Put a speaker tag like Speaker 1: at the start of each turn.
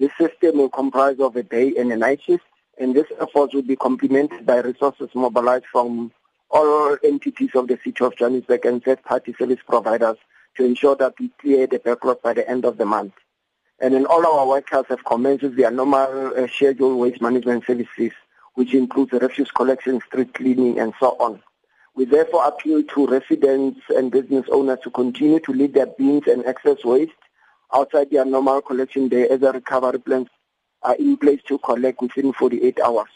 Speaker 1: This system will comprise of a day and a night shift, and this effort will be complemented by resources mobilized from all entities of the City of Johannesburg and third-party service providers to ensure that we clear the backlog by the end of the month. And then all our workers have commenced their normal uh, scheduled waste management services, which includes the refuse collection, street cleaning, and so on. We therefore appeal to residents and business owners to continue to leave their bins and excess waste outside their normal collection day as the recovery plans are in place to collect within 48 hours.